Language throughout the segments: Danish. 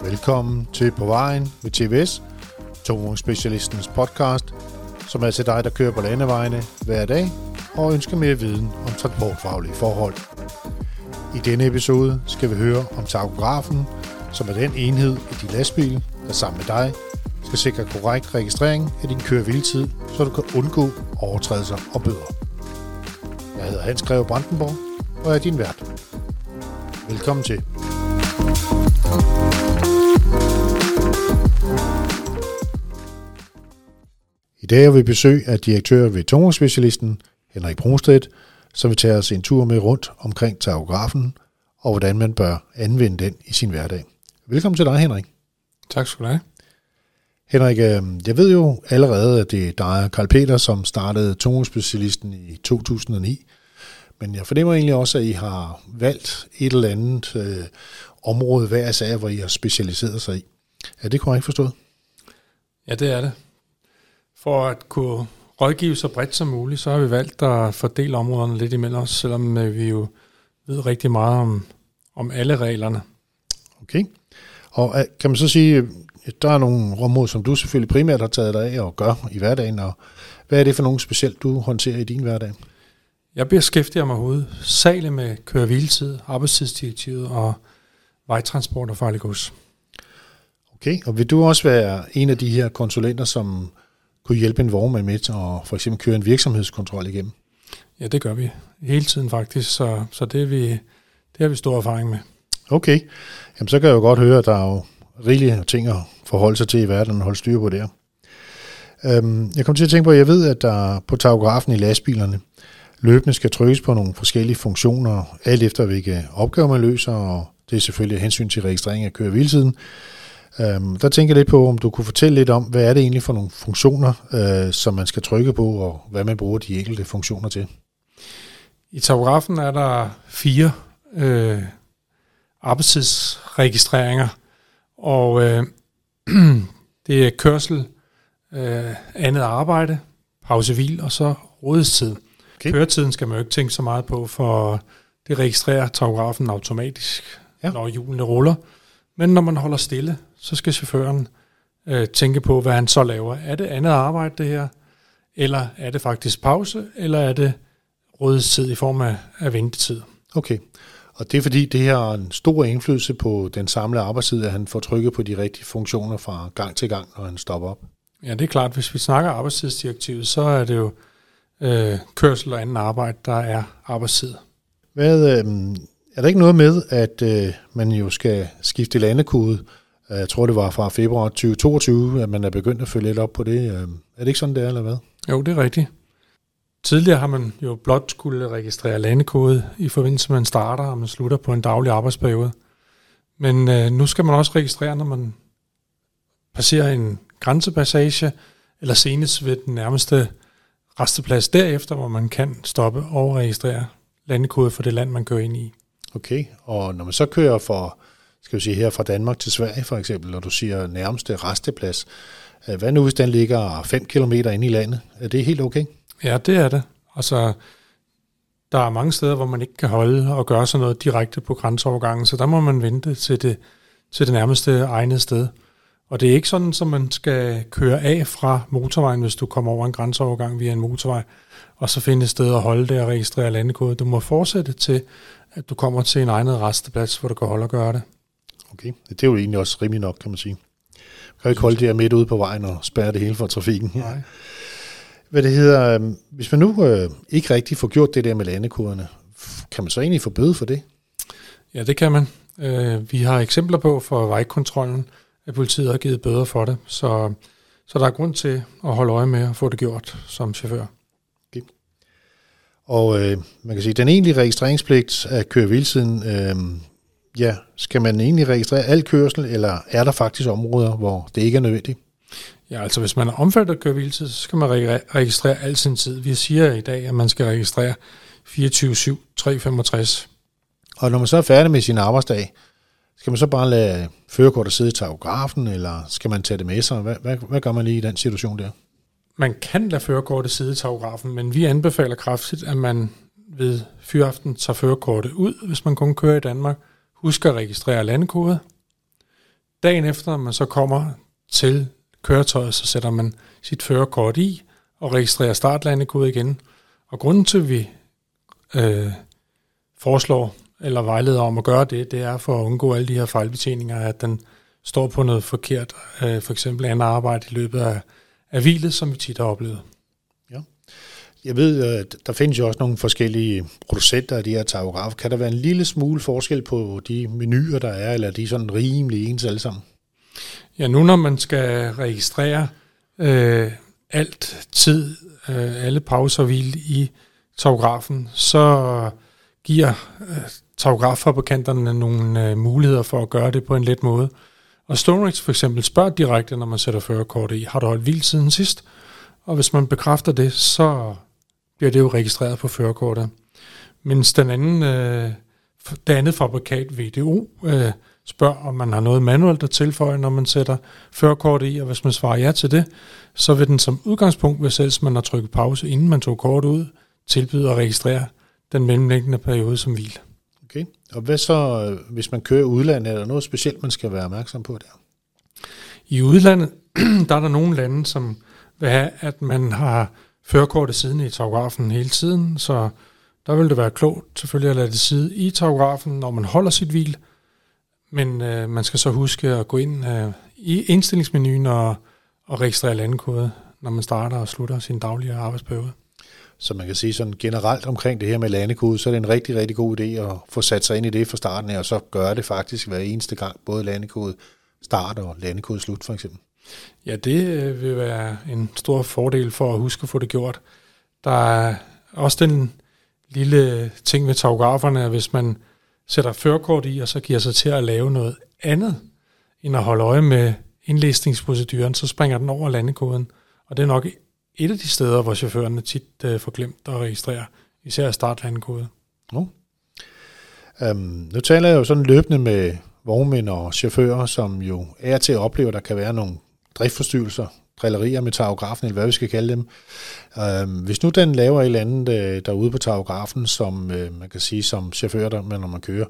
Velkommen til På Vejen med TVS, Tungvognsspecialistens podcast, som er til dig, der kører på landevejene hver dag og ønsker mere viden om transportfaglige forhold. I denne episode skal vi høre om takografen, som er den enhed i din lastbil, der sammen med dig skal sikre korrekt registrering af din køre så du kan undgå overtrædelser og bøder. Jeg hedder Hans Greve Brandenborg, og er din vært. Velkommen til. I dag har vi besøg af direktør ved tungerspecialisten Henrik Brunstedt, som vil tage os en tur med rundt omkring takografen og hvordan man bør anvende den i sin hverdag. Velkommen til dig, Henrik. Tak skal du have. Henrik, øh, jeg ved jo allerede, at det er dig Karl Peter, som startede Tungvognsspecialisten i 2009. Men jeg fornemmer egentlig også, at I har valgt et eller andet øh, område hver sag, hvor I har specialiseret sig i. Er det korrekt forstået? Ja, det er det. For at kunne rådgive så bredt som muligt, så har vi valgt at fordele områderne lidt imellem os, selvom øh, vi jo ved rigtig meget om, om alle reglerne. Okay. Og øh, kan man så sige, der er nogle områder, som du selvfølgelig primært har taget dig af og gør i hverdagen, og hvad er det for nogle specielt, du håndterer i din hverdag? Jeg beskæftiger mig hovedsageligt med køre arbejdstidsdirektivet og vejtransport og farlig gods. Okay, og vil du også være en af de her konsulenter, som kunne hjælpe en vognmand med at for eksempel køre en virksomhedskontrol igennem? Ja, det gør vi hele tiden faktisk, så, så det, er vi, det har vi stor erfaring med. Okay, Jamen, så kan jeg jo godt høre, at der er jo rigelige ting at forholde sig til i verden og holde styr på der. Øhm, jeg kom til at tænke på, at jeg ved, at der på tagografen i lastbilerne løbende skal trykkes på nogle forskellige funktioner, alt efter hvilke opgaver man løser, og det er selvfølgelig hensyn til registrering af køre hviltiden. Øhm, der tænker jeg lidt på, om du kunne fortælle lidt om, hvad er det egentlig for nogle funktioner, øh, som man skal trykke på, og hvad man bruger de enkelte funktioner til? I tagografen er der fire øh, arbejdstidsregistreringer, og øh, det er kørsel, øh, andet arbejde, pausevil og så rådestid. Okay. Køretiden skal man jo ikke tænke så meget på, for det registrerer tagografen automatisk, ja. når hjulene ruller. Men når man holder stille, så skal chaufføren øh, tænke på, hvad han så laver. Er det andet arbejde, det her? Eller er det faktisk pause? Eller er det rådestid i form af, af ventetid? Okay. Og det er fordi, det har en stor indflydelse på den samlede arbejdstid, at han får trykket på de rigtige funktioner fra gang til gang, når han stopper op. Ja, det er klart. Hvis vi snakker arbejdstidsdirektivet, så er det jo øh, kørsel og anden arbejde, der er arbejdstid. Hvad, øh, er der ikke noget med, at øh, man jo skal skifte landekode? Jeg tror, det var fra februar 2022, at man er begyndt at følge lidt op på det. Øh, er det ikke sådan, det er, eller hvad? Jo, det er rigtigt. Tidligere har man jo blot skulle registrere landekode i forbindelse med, at man starter og man slutter på en daglig arbejdsperiode. Men øh, nu skal man også registrere, når man passerer en grænsepassage, eller senest ved den nærmeste resteplads derefter, hvor man kan stoppe og registrere landekode for det land, man kører ind i. Okay, og når man så kører for, skal vi sige her fra Danmark til Sverige for eksempel, og du siger nærmeste resteplads, øh, hvad nu hvis den ligger 5 km ind i landet? Er det helt okay? Ja, det er det. Altså, der er mange steder, hvor man ikke kan holde og gøre sådan noget direkte på grænseovergangen, så der må man vente til det, til det nærmeste egnede sted. Og det er ikke sådan, at man skal køre af fra motorvejen, hvis du kommer over en grænseovergang via en motorvej, og så finde et sted at holde det og registrere landekode. Du må fortsætte til, at du kommer til en egnet resteplads, hvor du kan holde og gøre det. Okay, det er jo egentlig også rimelig nok, kan man sige. Du kan ikke holde det her midt ude på vejen og spærre det hele for trafikken. Nej. Hvad det hedder, øh, hvis man nu øh, ikke rigtig får gjort det der med landekoderne, kan man så egentlig få bøde for det? Ja, det kan man. Øh, vi har eksempler på for vejkontrollen, at politiet har givet bøder for det, så, så der er grund til at holde øje med at få det gjort som chauffør. Okay. Og øh, man kan sige, den egentlige registreringspligt af køre øh, ja, skal man egentlig registrere al kørsel, eller er der faktisk områder, hvor det ikke er nødvendigt? Ja, altså hvis man er omfattet af køreviltid, så skal man registrere al sin tid. Vi siger i dag, at man skal registrere 24-7, 365. Og når man så er færdig med sin arbejdsdag, skal man så bare lade førerkortet sidde i tagografen, eller skal man tage det med sig? Hvad, hvad, hvad gør man lige i den situation der? man kan lade førerkortet sidde i tagografen, men vi anbefaler kraftigt, at man ved fyraften tager førerkortet ud, hvis man kun kører i Danmark. Husk at registrere landekode. Dagen efter, når man så kommer til køretøjet, så sætter man sit førerkort i og registrerer startlandekode igen. Og grunden til, at vi øh, foreslår eller vejleder om at gøre det, det er for at undgå alle de her fejlbetjeninger, at den står på noget forkert, øh, for eksempel andet arbejde i løbet af, af hvilet, som vi tit har oplevet. Ja. Jeg ved, at der findes jo også nogle forskellige producenter af de her tagograf. Kan der være en lille smule forskel på de menuer, der er, eller er de sådan rimelig ens alle sammen? Ja, nu når man skal registrere øh, alt tid, øh, alle pauser og hvil i topografen, så giver øh, topograffabrikanterne nogle øh, muligheder for at gøre det på en let måde. Og Stonex for eksempel spørger direkte, når man sætter førerkortet i, har du holdt hvil siden sidst? Og hvis man bekræfter det, så bliver det jo registreret på førerkortet. Mens den anden, øh, det andet fabrikat, VDO, øh, spørger, om man har noget manuelt at tilføje, når man sætter førerkortet i, og hvis man svarer ja til det, så vil den som udgangspunkt, hvis ellers man har trykket pause, inden man tog kortet ud, tilbyde at registrere den mellemliggende periode som hvil. Okay. Og hvad så, hvis man kører udlandet, er der noget specielt, man skal være opmærksom på der? I udlandet, der er der nogle lande, som vil have, at man har førerkortet siden i tagografen hele tiden, så der vil det være klogt selvfølgelig at lade det sidde i tagografen, når man holder sit hvil, men øh, man skal så huske at gå ind øh, i indstillingsmenuen og, og registrere landekode, når man starter og slutter sin daglige arbejdsperiode. Så man kan sige sådan generelt omkring det her med landekode, så er det en rigtig, rigtig god idé at få sat sig ind i det fra starten af, og så gøre det faktisk hver eneste gang, både landekode start og landekode slut for eksempel. Ja, det øh, vil være en stor fordel for at huske at få det gjort. Der er også den lille ting med tagograferne, at hvis man sætter førerkort i, og så giver sig til at lave noget andet, end at holde øje med indlæsningsproceduren, så springer den over landekoden. Og det er nok et af de steder, hvor chaufførerne tit øh, får glemt at registrere, især startlandekode. Nu. Øhm, nu taler jeg jo sådan løbende med vognmænd og chauffører, som jo er til at opleve, at der kan være nogle driftforstyrrelser, drillerier med tagografen, eller hvad vi skal kalde dem. Um, hvis nu den laver et eller andet øh, derude på tagografen, som øh, man kan sige som chauffør, der, når man kører,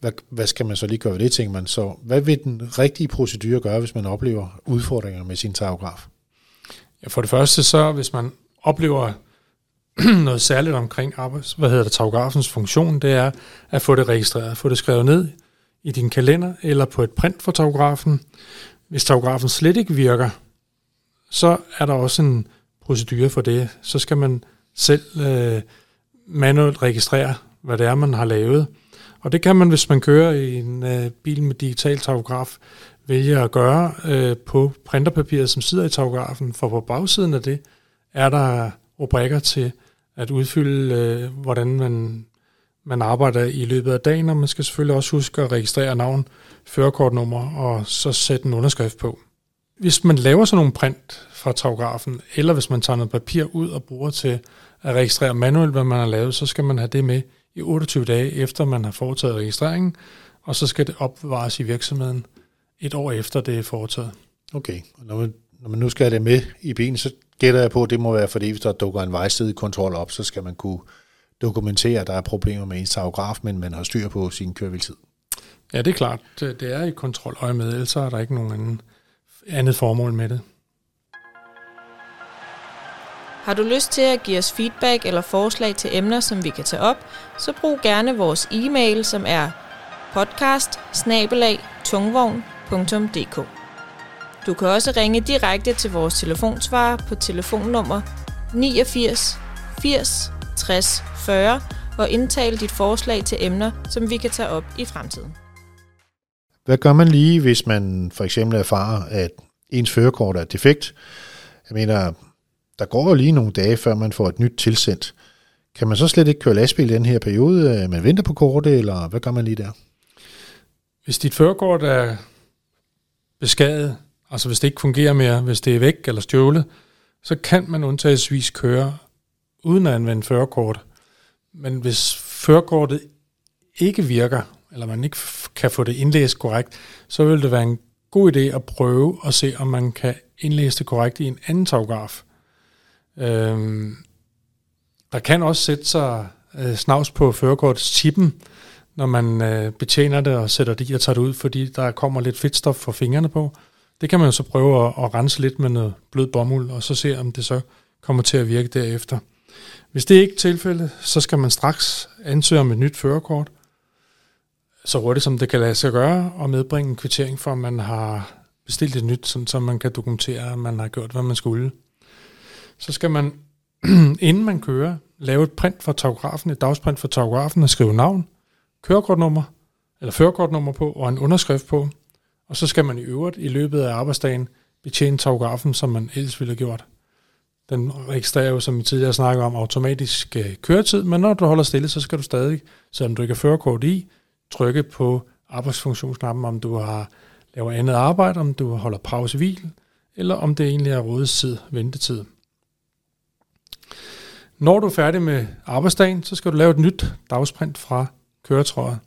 hvad, hvad skal man så lige gøre ved det, tænker man? Så hvad vil den rigtige procedure gøre, hvis man oplever udfordringer med sin tagograf? Ja, for det første så, hvis man oplever noget særligt omkring arbejds, hvad hedder det, tagografens funktion, det er at få det registreret, få det skrevet ned i din kalender eller på et print for tagografen. Hvis tagografen slet ikke virker, så er der også en procedure for det. Så skal man selv øh, manuelt registrere, hvad det er, man har lavet. Og det kan man, hvis man kører i en øh, bil med digital tagograf, vælge at gøre øh, på printerpapiret, som sidder i tagografen, for på bagsiden af det er der rubrikker til at udfylde, øh, hvordan man, man arbejder i løbet af dagen, og man skal selvfølgelig også huske at registrere navn, førerkortnummer og så sætte en underskrift på. Hvis man laver sådan nogle print fra tagografen, eller hvis man tager noget papir ud og bruger til at registrere manuelt, hvad man har lavet, så skal man have det med i 28 dage efter man har foretaget registreringen, og så skal det opbevares i virksomheden et år efter det er foretaget. Okay, og når man, når man nu skal have det med i bilen, så gætter jeg på, at det må være, fordi hvis der dukker en vejsidekontrol op, så skal man kunne dokumentere, at der er problemer med ens tagograf, men man har styr på sin køreviltid. Ja, det er klart. Det, er i kontroløje med, ellers er der ikke nogen anden, andet formål med det. Har du lyst til at give os feedback eller forslag til emner, som vi kan tage op, så brug gerne vores e-mail, som er podcast Du kan også ringe direkte til vores telefonsvarer på telefonnummer 89 80 60 40 og indtale dit forslag til emner, som vi kan tage op i fremtiden. Hvad gør man lige, hvis man for eksempel erfarer, at ens førerkort er defekt? Jeg mener, der går jo lige nogle dage, før man får et nyt tilsendt. Kan man så slet ikke køre lastbil i den her periode? Øh, man venter på kortet, eller hvad gør man lige der? Hvis dit førerkort er beskadiget, altså hvis det ikke fungerer mere, hvis det er væk eller stjålet, så kan man undtagelsesvis køre uden at anvende førerkort. Men hvis førerkortet ikke virker, eller man ikke kan få det indlæst korrekt, så vil det være en god idé at prøve at se, om man kan indlæse det korrekt i en anden tagograf. Øhm, der kan også sætte sig øh, snavs på førerkortschippen, når man øh, betjener det og sætter det i og tager det ud, fordi der kommer lidt fedtstof for fingrene på. Det kan man jo så prøve at, at rense lidt med noget blød bomuld, og så se, om det så kommer til at virke derefter. Hvis det ikke er tilfældet, så skal man straks ansøge om et nyt førerkort, så hurtigt som det kan lade sig gøre, og medbringe en kvittering for, at man har bestilt et nyt, sådan, så man kan dokumentere, at man har gjort, hvad man skulle. Så skal man, inden man kører, lave et print for tagografen, et dagsprint for tagografen og skrive navn, kørekortnummer, eller førerkortnummer på, og en underskrift på. Og så skal man i øvrigt i løbet af arbejdsdagen betjene tagografen, som man ellers ville have gjort. Den registrerer jo, som vi tidligere snakkede om, automatisk øh, køretid, men når du holder stille, så skal du stadig, selvom du ikke har førerkort i, trykke på arbejdsfunktionsknappen, om du har laver andet arbejde, om du holder pause hvil, eller om det egentlig er rådestid, ventetid. Når du er færdig med arbejdsdagen, så skal du lave et nyt dagsprint fra køretøjet.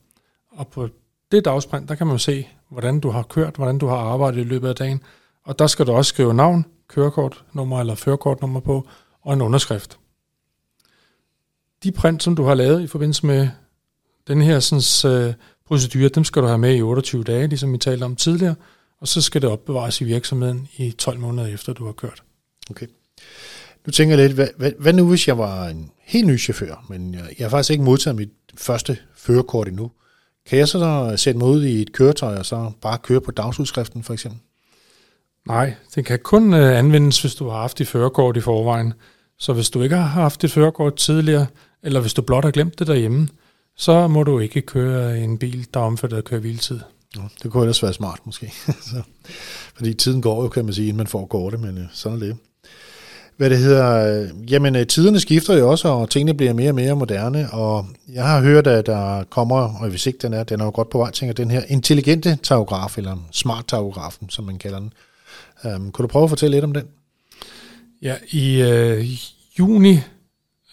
Og på det dagsprint, der kan man jo se, hvordan du har kørt, hvordan du har arbejdet i løbet af dagen. Og der skal du også skrive navn, kørekortnummer eller førekortnummer på, og en underskrift. De print, som du har lavet i forbindelse med den her sådan, øh, procedure, dem skal du have med i 28 dage, ligesom vi talte om tidligere, og så skal det opbevares i virksomheden i 12 måneder efter, du har kørt. Okay. Nu tænker jeg lidt, hvad, hvad, hvad nu hvis jeg var en helt ny chauffør, men jeg, jeg har faktisk ikke modtaget mit første førerkort endnu. Kan jeg så da sætte mig ud i et køretøj og så bare køre på dagsudskriften for eksempel? Nej, det kan kun uh, anvendes, hvis du har haft dit førerkort i forvejen. Så hvis du ikke har haft dit førerkort tidligere, eller hvis du blot har glemt det derhjemme, så må du ikke køre en bil, der er omfattet af køre hviletid. Ja, det kunne ellers være smart måske. så, fordi tiden går jo, kan man sige, inden man får kortet, men uh, sådan er det. Hvad det hedder, øh, jamen øh, tiderne skifter jo også, og tingene bliver mere og mere moderne, og jeg har hørt, at der kommer, og hvis ikke den er, den er jo godt på vej, tænker den her intelligente tagograf, eller smart tagografen, som man kalder den. Um, kunne du prøve at fortælle lidt om den? Ja, i øh, juni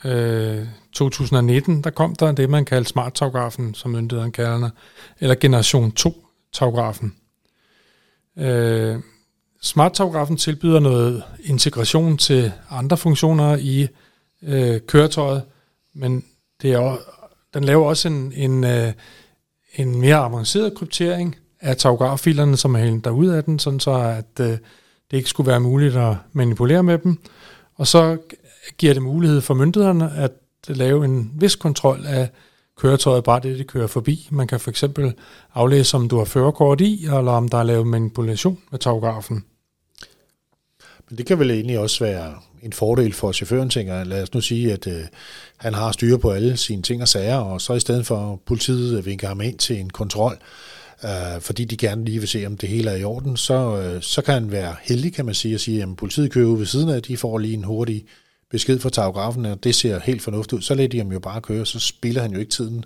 øh, 2019, der kom der det, man kaldte smart-tagografen, som myndighederne kalder den, eller generation 2-tagografen. Øh, smart-tagografen tilbyder noget integration til andre funktioner i øh, køretøjet, men det er, den laver også en, en, øh, en mere avanceret kryptering af tagograffilerne, som er hældt ud af den, sådan så at øh, det ikke skulle være muligt at manipulere med dem. Og så giver det mulighed for myndighederne at lave en vis kontrol af køretøjet, bare det, det kører forbi. Man kan for eksempel aflæse, om du har førerkort i, eller om der er lavet manipulation med tagografen. Men det kan vel egentlig også være en fordel for chaufføren, tænker Lad os nu sige, at øh, han har styr på alle sine ting og sager, og så i stedet for politiet vinker ham ind til en kontrol, øh, fordi de gerne lige vil se, om det hele er i orden, så, øh, så kan han være heldig, kan man sige, at sige, at politiet kører ud ved siden af, de får lige en hurtig besked fra tagografen, at det ser helt fornuftigt ud. Så lader de ham jo bare køre, så spiller han jo ikke tiden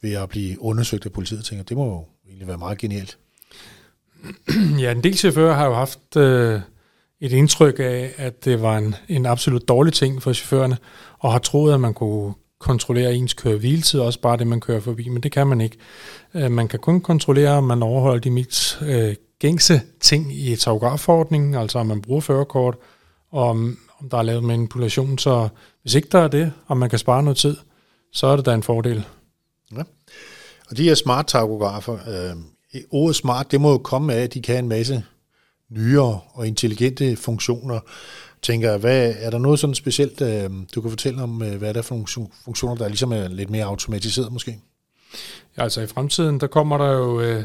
ved at blive undersøgt af politiet. tænker, det må jo egentlig være meget genialt. Ja, en del chauffører har jo haft øh, et indtryk af, at det var en, en absolut dårlig ting for chaufførerne, og har troet, at man kunne kontrollere ens køre hviletid, også bare det, man kører forbi, men det kan man ikke. Øh, man kan kun kontrollere, om man overholder de mest øh, gængse ting i tagografforordningen, altså om man bruger førerkort, om, om der er lavet manipulation. Så hvis ikke der er det, og man kan spare noget tid, så er det da en fordel. Ja. Og de her smart tagografer, øh, ordet smart, det må jo komme af, at de kan en masse nyere og intelligente funktioner. Tænker jeg, hvad, er der noget sådan specielt, øh, du kan fortælle om, øh, hvad er der for nogle funktioner, der ligesom er lidt mere automatiseret måske? Ja, altså i fremtiden, der kommer der jo øh,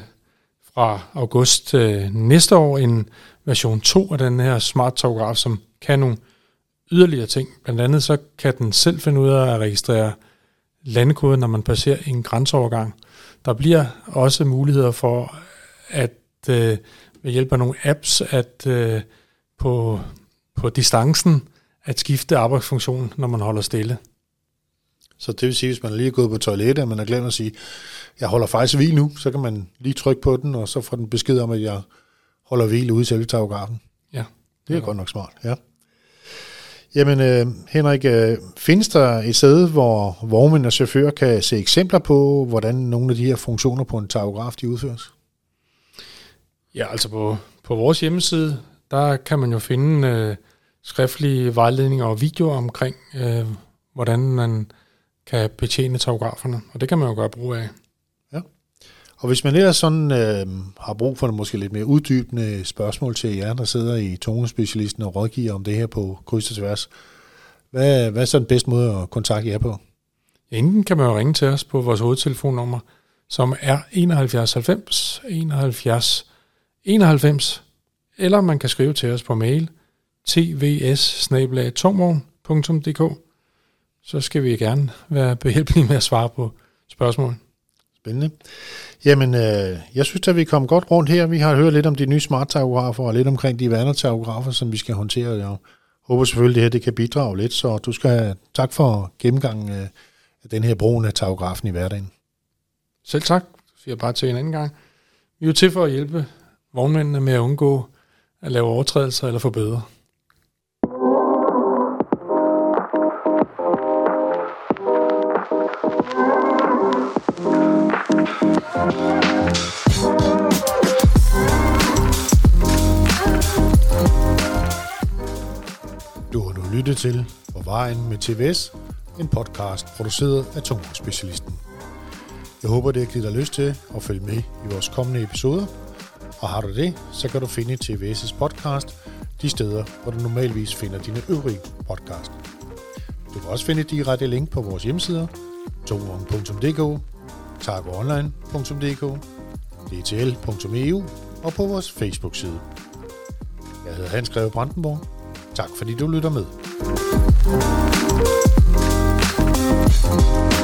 fra august øh, næste år en version 2 af den her smart togograf, som kan nogle yderligere ting. Blandt andet så kan den selv finde ud af at registrere landekoden, når man passerer en grænseovergang. Der bliver også muligheder for at øh, ved hjælp af nogle apps at øh, på, på distancen at skifte arbejdsfunktion, når man holder stille. Så det vil sige, hvis man lige er gået på toilettet, og man har glemt at sige, jeg holder faktisk hvil nu, så kan man lige trykke på den, og så får den besked om, at jeg holder hvil ude i selve tagografen. Det er ja. godt nok smart, ja. Jamen, øh, Henrik, øh, findes der et sted, hvor vognmænd og chauffører kan se eksempler på, hvordan nogle af de her funktioner på en tachograf, de udføres? Ja, altså på, på vores hjemmeside, der kan man jo finde øh, skriftlige vejledninger og videoer omkring, øh, hvordan man kan betjene tachograferne, og det kan man jo gøre brug af. Og hvis man ellers sådan øh, har brug for måske lidt mere uddybende spørgsmål til jer, der sidder i tonespecialisten og rådgiver om det her på kryds og tværs, hvad, hvad er så den bedste måde at kontakte jer på? Enten kan man jo ringe til os på vores hovedtelefonnummer, som er 71 90 71 91, eller man kan skrive til os på mail tvs så skal vi gerne være behjælpelige med at svare på spørgsmål. Spændende. Jamen, øh, jeg synes at vi er kommet godt rundt her. Vi har hørt lidt om de nye smart og lidt omkring de vandertagografer, som vi skal håndtere. Jeg håber selvfølgelig, at det her det kan bidrage lidt, så du skal have tak for gennemgangen øh, af den her brugen af tagografen i hverdagen. Selv tak, siger jeg bare til en anden gang. Vi er jo til for at hjælpe vognmændene med at undgå at lave overtrædelser eller forbedre. Lytte til På vejen med TVS, en podcast produceret af Tungvognsspecialisten. Jeg håber, det har givet dig lyst til at følge med i vores kommende episoder. Og har du det, så kan du finde TVS' podcast de steder, hvor du normalvis finder dine øvrige podcast. Du kan også finde direkte link på vores hjemmesider, tungvogn.dk, tagoonline.dk, dtl.eu og på vores Facebook-side. Jeg hedder Hans Greve Brandenborg. Tak fordi du lytter med. Thank you